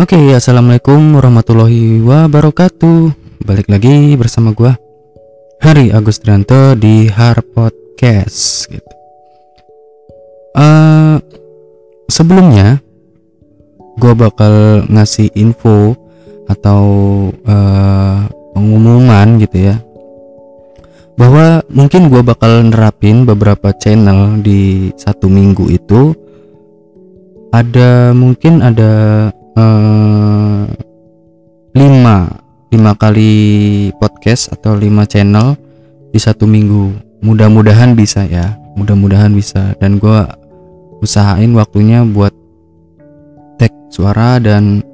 Oke, assalamualaikum warahmatullahi wabarakatuh. Balik lagi bersama gua Hari Agustrianto di Har Podcast gitu. Uh, sebelumnya gua bakal ngasih info atau uh, pengumuman gitu ya bahwa mungkin gua bakal nerapin beberapa channel di satu minggu itu ada mungkin ada uh, lima. Lima kali podcast atau lima channel di satu minggu. Mudah-mudahan bisa ya. Mudah-mudahan bisa. Dan gue usahain waktunya buat tag suara dan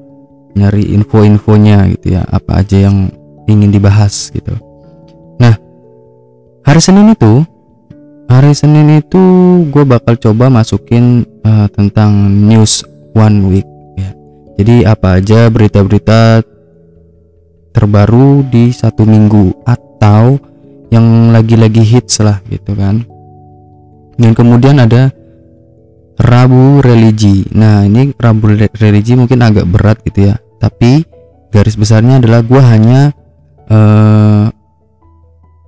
nyari info-infonya gitu ya. Apa aja yang ingin dibahas gitu. Nah hari Senin itu hari Senin itu gue bakal coba masukin uh, tentang news one week jadi apa aja berita-berita terbaru di satu minggu atau yang lagi-lagi hits lah gitu kan. Dan kemudian ada Rabu religi. Nah ini Rabu religi mungkin agak berat gitu ya. Tapi garis besarnya adalah gue hanya uh,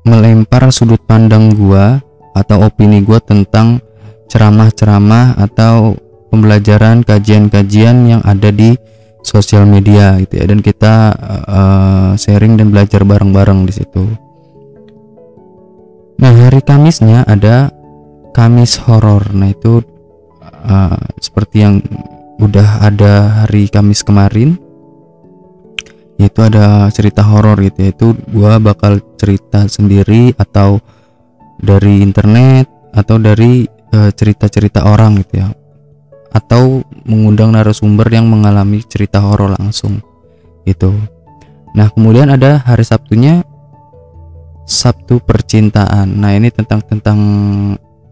melempar sudut pandang gue atau opini gue tentang ceramah-ceramah atau pembelajaran kajian-kajian yang ada di sosial media gitu ya dan kita uh, sharing dan belajar bareng-bareng di situ. Nah hari Kamisnya ada Kamis horor. Nah itu uh, seperti yang udah ada hari Kamis kemarin yaitu ada cerita horor gitu ya. itu gua bakal cerita sendiri atau dari internet atau dari eh, cerita-cerita uh, orang gitu ya atau mengundang narasumber yang mengalami cerita horor langsung itu. Nah, kemudian ada hari Sabtunya Sabtu percintaan. Nah, ini tentang tentang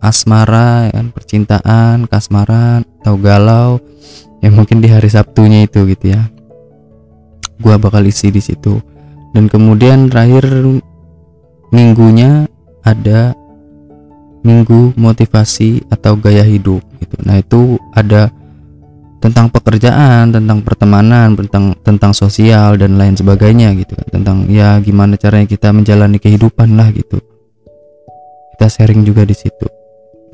asmara ya kan, percintaan, kasmaran atau galau yang mungkin di hari Sabtunya itu gitu ya. Gua bakal isi di situ. Dan kemudian terakhir minggunya ada minggu motivasi atau gaya hidup gitu. Nah, itu ada tentang pekerjaan, tentang pertemanan, tentang tentang sosial dan lain sebagainya gitu kan. Tentang ya gimana caranya kita menjalani kehidupan lah gitu. Kita sharing juga di situ.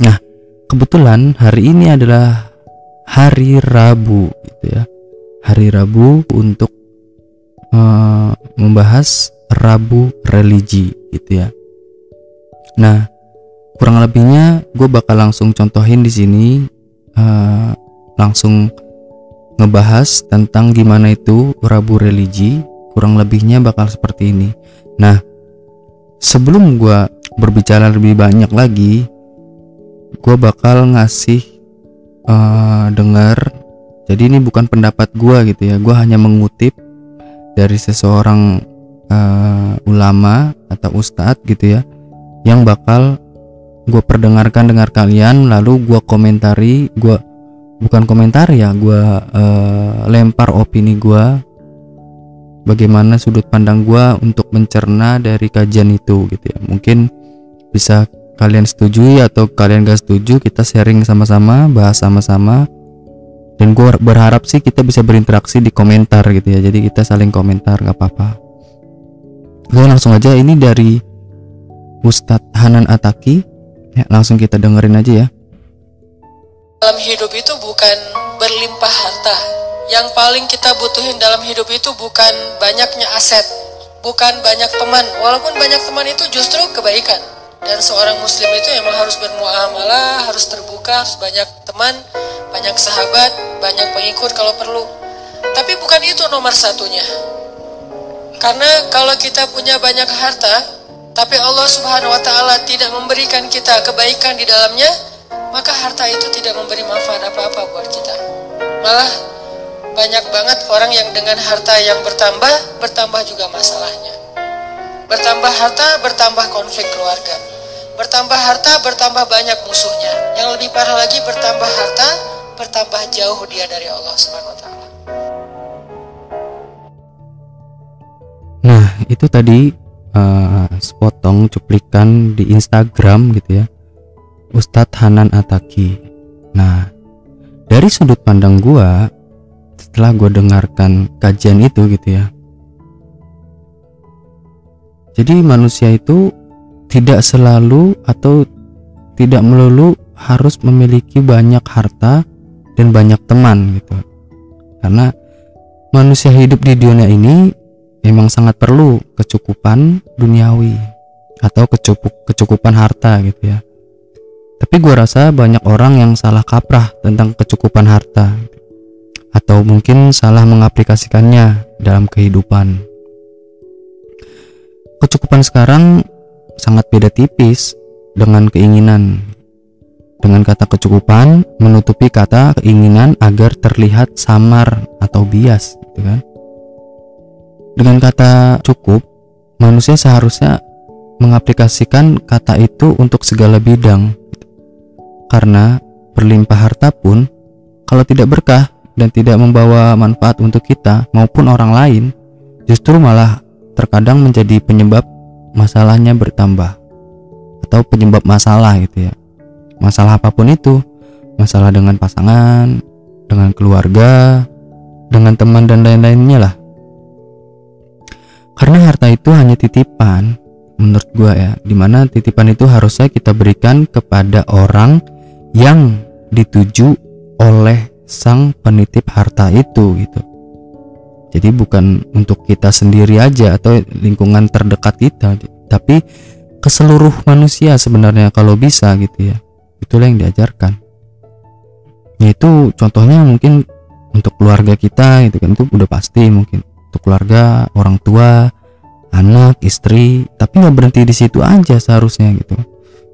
Nah, kebetulan hari ini adalah hari Rabu gitu ya. Hari Rabu untuk uh, membahas Rabu religi gitu ya. Nah, kurang lebihnya gue bakal langsung contohin di sini uh, langsung ngebahas tentang gimana itu rabu religi. Kurang lebihnya bakal seperti ini. Nah sebelum gue berbicara lebih banyak lagi gue bakal ngasih uh, dengar. Jadi ini bukan pendapat gue gitu ya. Gue hanya mengutip dari seseorang uh, ulama atau ustadz gitu ya yang bakal gue perdengarkan dengar kalian lalu gue komentari gue bukan komentar ya gue uh, lempar opini gue bagaimana sudut pandang gue untuk mencerna dari kajian itu gitu ya. Mungkin bisa kalian setuju atau kalian gak setuju kita sharing sama-sama bahas sama-sama. Dan gue berharap sih kita bisa berinteraksi di komentar gitu ya. Jadi kita saling komentar gak apa-apa. Gue langsung aja ini dari Ustadz Hanan Ataki Ya, langsung kita dengerin aja ya. Dalam hidup itu bukan berlimpah harta. Yang paling kita butuhin dalam hidup itu bukan banyaknya aset, bukan banyak teman. Walaupun banyak teman itu justru kebaikan. Dan seorang muslim itu memang harus bermuamalah, harus terbuka, harus banyak teman, banyak sahabat, banyak pengikut kalau perlu. Tapi bukan itu nomor satunya. Karena kalau kita punya banyak harta, tapi Allah Subhanahu wa taala tidak memberikan kita kebaikan di dalamnya, maka harta itu tidak memberi manfaat apa-apa buat kita. Malah banyak banget orang yang dengan harta yang bertambah, bertambah juga masalahnya. Bertambah harta, bertambah konflik keluarga. Bertambah harta, bertambah banyak musuhnya. Yang lebih parah lagi bertambah harta, bertambah jauh dia dari Allah Subhanahu wa taala. Nah, itu tadi uh, sepotong cuplikan di Instagram gitu ya. Ustadz Hanan Ataki. Nah dari sudut pandang gua setelah gue dengarkan kajian itu gitu ya. Jadi manusia itu tidak selalu atau tidak melulu harus memiliki banyak harta dan banyak teman gitu. Karena manusia hidup di dunia ini memang sangat perlu kecukupan duniawi atau kecukup, kecukupan harta gitu ya tapi gue rasa banyak orang yang salah kaprah tentang kecukupan harta atau mungkin salah mengaplikasikannya dalam kehidupan kecukupan sekarang sangat beda tipis dengan keinginan. Dengan kata kecukupan menutupi kata keinginan agar terlihat samar atau bias, gitu kan? Dengan kata cukup, manusia seharusnya mengaplikasikan kata itu untuk segala bidang. Karena berlimpah harta pun kalau tidak berkah dan tidak membawa manfaat untuk kita maupun orang lain, justru malah terkadang menjadi penyebab masalahnya bertambah. Atau penyebab masalah gitu ya. Masalah apa pun itu. Masalah dengan pasangan dengan keluarga dengan teman dan lain-lainnya lah karena harta itu hanya titipan menurut gua ya di mana titipan itu harusnya kita berikan kepada orang yang dituju oleh sang penitip harta itu gitu jadi bukan untuk kita sendiri aja atau lingkungan terdekat kita, tapi ke seluruh manusia sebenarnya kalau bisa gitu ya. Itulah yang diajarkan. Yaitu contohnya mungkin untuk keluarga kita itu kan itu udah pasti mungkin untuk keluarga, orang tua, anak, istri, tapi nggak berhenti di situ aja seharusnya gitu.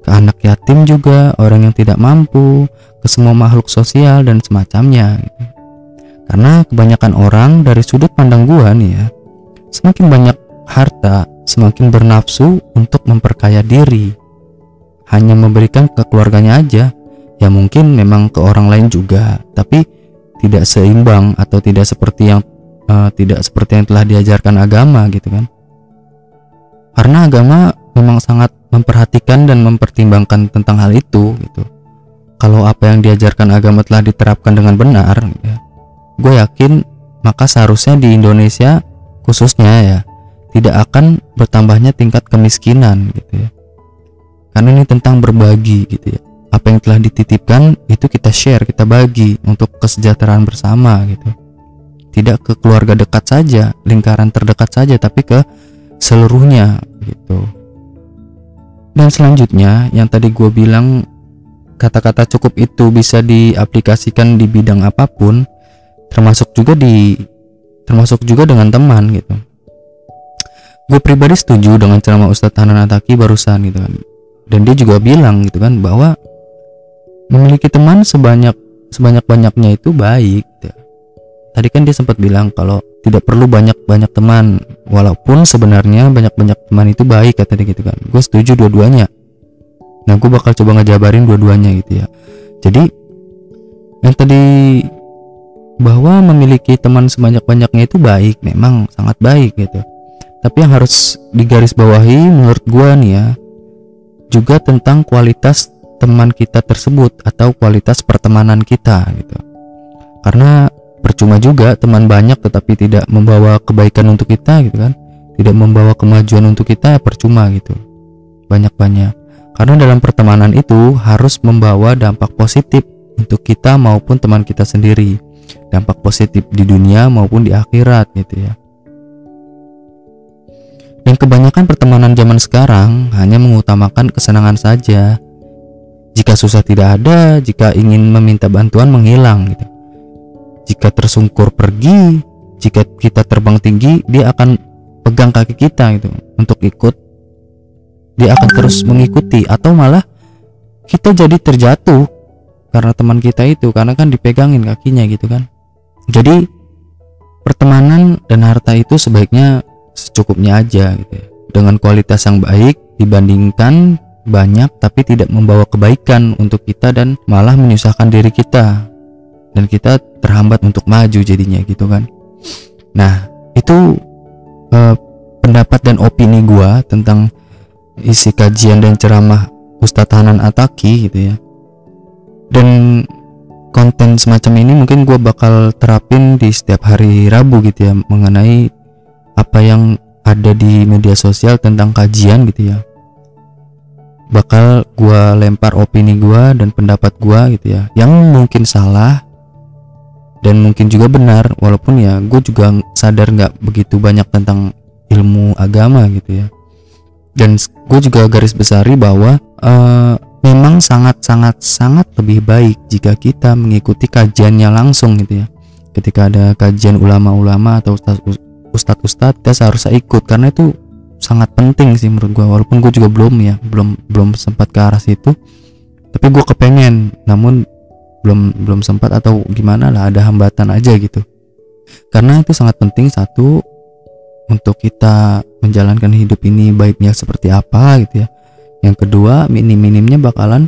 Ke anak yatim juga, orang yang tidak mampu, ke semua makhluk sosial dan semacamnya gitu karena kebanyakan orang dari sudut pandang gua nih ya, semakin banyak harta, semakin bernafsu untuk memperkaya diri. Hanya memberikan ke keluarganya aja, ya mungkin memang ke orang lain juga, tapi tidak seimbang atau tidak seperti yang uh, tidak seperti yang telah diajarkan agama gitu kan. Karena agama memang sangat memperhatikan dan mempertimbangkan tentang hal itu gitu. Kalau apa yang diajarkan agama telah diterapkan dengan benar, ya, gue yakin maka seharusnya di Indonesia khususnya ya tidak akan bertambahnya tingkat kemiskinan gitu ya karena ini tentang berbagi gitu ya apa yang telah dititipkan itu kita share kita bagi untuk kesejahteraan bersama gitu tidak ke keluarga dekat saja lingkaran terdekat saja tapi ke seluruhnya gitu dan selanjutnya yang tadi gue bilang kata-kata cukup itu bisa diaplikasikan di bidang apa pun termasuk juga di termasuk juga dengan teman gitu gue pribadi setuju dengan ceramah Ustadz Hanan Ataki barusan gitu kan dan dia juga bilang gitu kan bahwa memiliki teman sebanyak sebanyak banyaknya itu baik. Tadi kan dia sempat bilang kalau tidak perlu banyak banyak teman walaupun sebenarnya banyak banyak teman itu baik kata dia gitu kan gue setuju dua-duanya nah gue bakal coba ngejabarin dua-duanya gitu ya jadi yang tadi bahwa memiliki teman sebanyak-banyaknya itu baik, memang sangat baik gitu. Tapi yang harus digarisbawahi menurut gua nih ya, juga tentang kualitas teman kita tersebut atau kualitas pertemanan kita gitu. Karena percuma juga teman banyak tetapi tidak membawa kebaikan untuk kita gitu kan. Tidak membawa kemajuan untuk kita percuma gitu. Banyak-banyak. Karena dalam pertemanan itu harus membawa dampak positif untuk kita maupun teman kita sendiri dampak positif di dunia maupun di akhirat gitu ya. Dan kebanyakan pertemanan zaman sekarang hanya mengutamakan kesenangan saja. Jika susah tidak ada, jika ingin meminta bantuan menghilang gitu. Jika tersungkur pergi, jika kita terbang tinggi, dia akan pegang kaki kita gitu untuk ikut. Dia akan terus mengikuti atau malah kita jadi terjatuh karena teman kita itu karena kan dipegangin kakinya gitu kan jadi pertemanan dan harta itu sebaiknya secukupnya aja gitu ya. dengan kualitas yang baik dibandingkan banyak tapi tidak membawa kebaikan untuk kita dan malah menyusahkan diri kita dan kita terhambat untuk maju jadinya gitu kan. Nah itu eh, pendapat dan opini gua tentang isi kajian dan ceramah Ustadz Hanan Ataki gitu ya. Dan konten semacam ini mungkin gue bakal terapin di setiap hari Rabu gitu ya mengenai apa yang ada di media sosial tentang kajian gitu ya. Bakal gue lempar opini gue dan pendapat gue gitu ya. Yang mungkin salah dan mungkin juga benar walaupun ya gue juga sadar nggak begitu banyak tentang ilmu agama gitu ya. Dan gue juga garis besari bahwa uh, memang sangat sangat sangat lebih baik jika kita mengikuti kajiannya langsung gitu ya. Ketika ada kajian ulama-ulama atau ustadz-ustadz kita seharusnya ikut. Karena itu sangat penting sih menurut gue walaupun gue juga belum ya belum belum sempat ke arah situ. Tapi gue kepengen namun belum belum sempat atau gimana lah ada hambatan aja gitu. Karena itu sangat penting satu untuk kita menjalankan hidup ini baiknya seperti apa gitu ya. Yang kedua minim-minimnya bakalan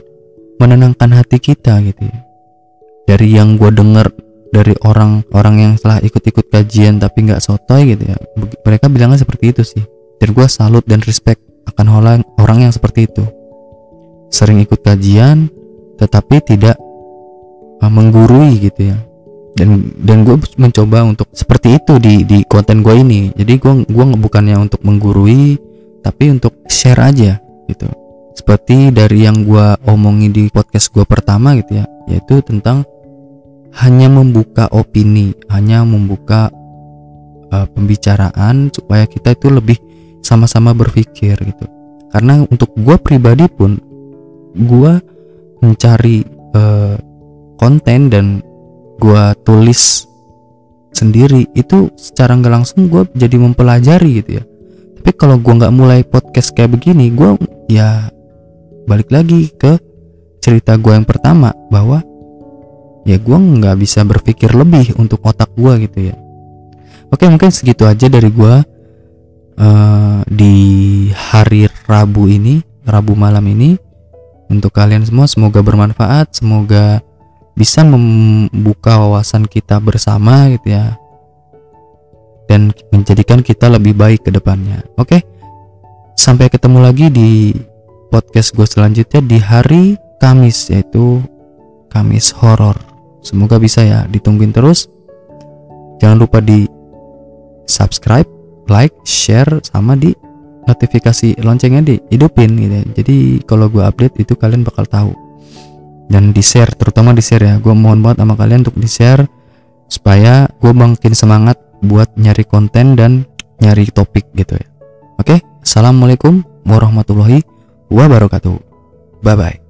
menenangkan hati kita gitu ya. Dari yang gue denger dari orang-orang yang telah ikut-ikut kajian tapi nggak sotoy gitu ya mereka bilangnya seperti itu sih. Dan gue salut dan respect akan orang orang yang seperti itu. Sering ikut kajian tetapi tidak menggurui gitu ya. Dan dan gue mencoba untuk seperti itu di di konten gue ini. Jadi gue gue bukannya untuk menggurui tapi untuk share aja gitu. Seperti dari yang gue omongi di podcast gue pertama gitu ya yaitu tentang hanya membuka opini, hanya membuka uh, pembicaraan supaya kita itu lebih sama-sama berpikir gitu. Karena untuk gue pribadi pun, gue mencari uh, konten dan gue tulis sendiri itu secara nggak langsung gue jadi mempelajari gitu ya. Tapi kalau gue nggak mulai podcast kayak begini, gue ya balik lagi ke cerita gue yang pertama bahwa ya gue nggak bisa berpikir lebih untuk otak gue gitu ya oke mungkin segitu aja dari gue uh, di hari Rabu ini Rabu malam ini untuk kalian semua semoga bermanfaat semoga bisa membuka wawasan kita bersama gitu ya dan menjadikan kita lebih baik ke depannya oke sampai ketemu lagi di podcast gue selanjutnya di hari Kamis yaitu Kamis horor Semoga bisa ya, ditungguin terus. Jangan lupa di subscribe, like, share, sama di notifikasi loncengnya di hidupin gitu ya. Jadi kalau gue update itu kalian bakal tahu. Dan di share, terutama di share ya. Gue mohon banget sama kalian untuk di share supaya gue makin semangat buat nyari konten dan nyari topik gitu ya. Oke, assalamualaikum warahmatullahi wabarakatuh. Bye bye.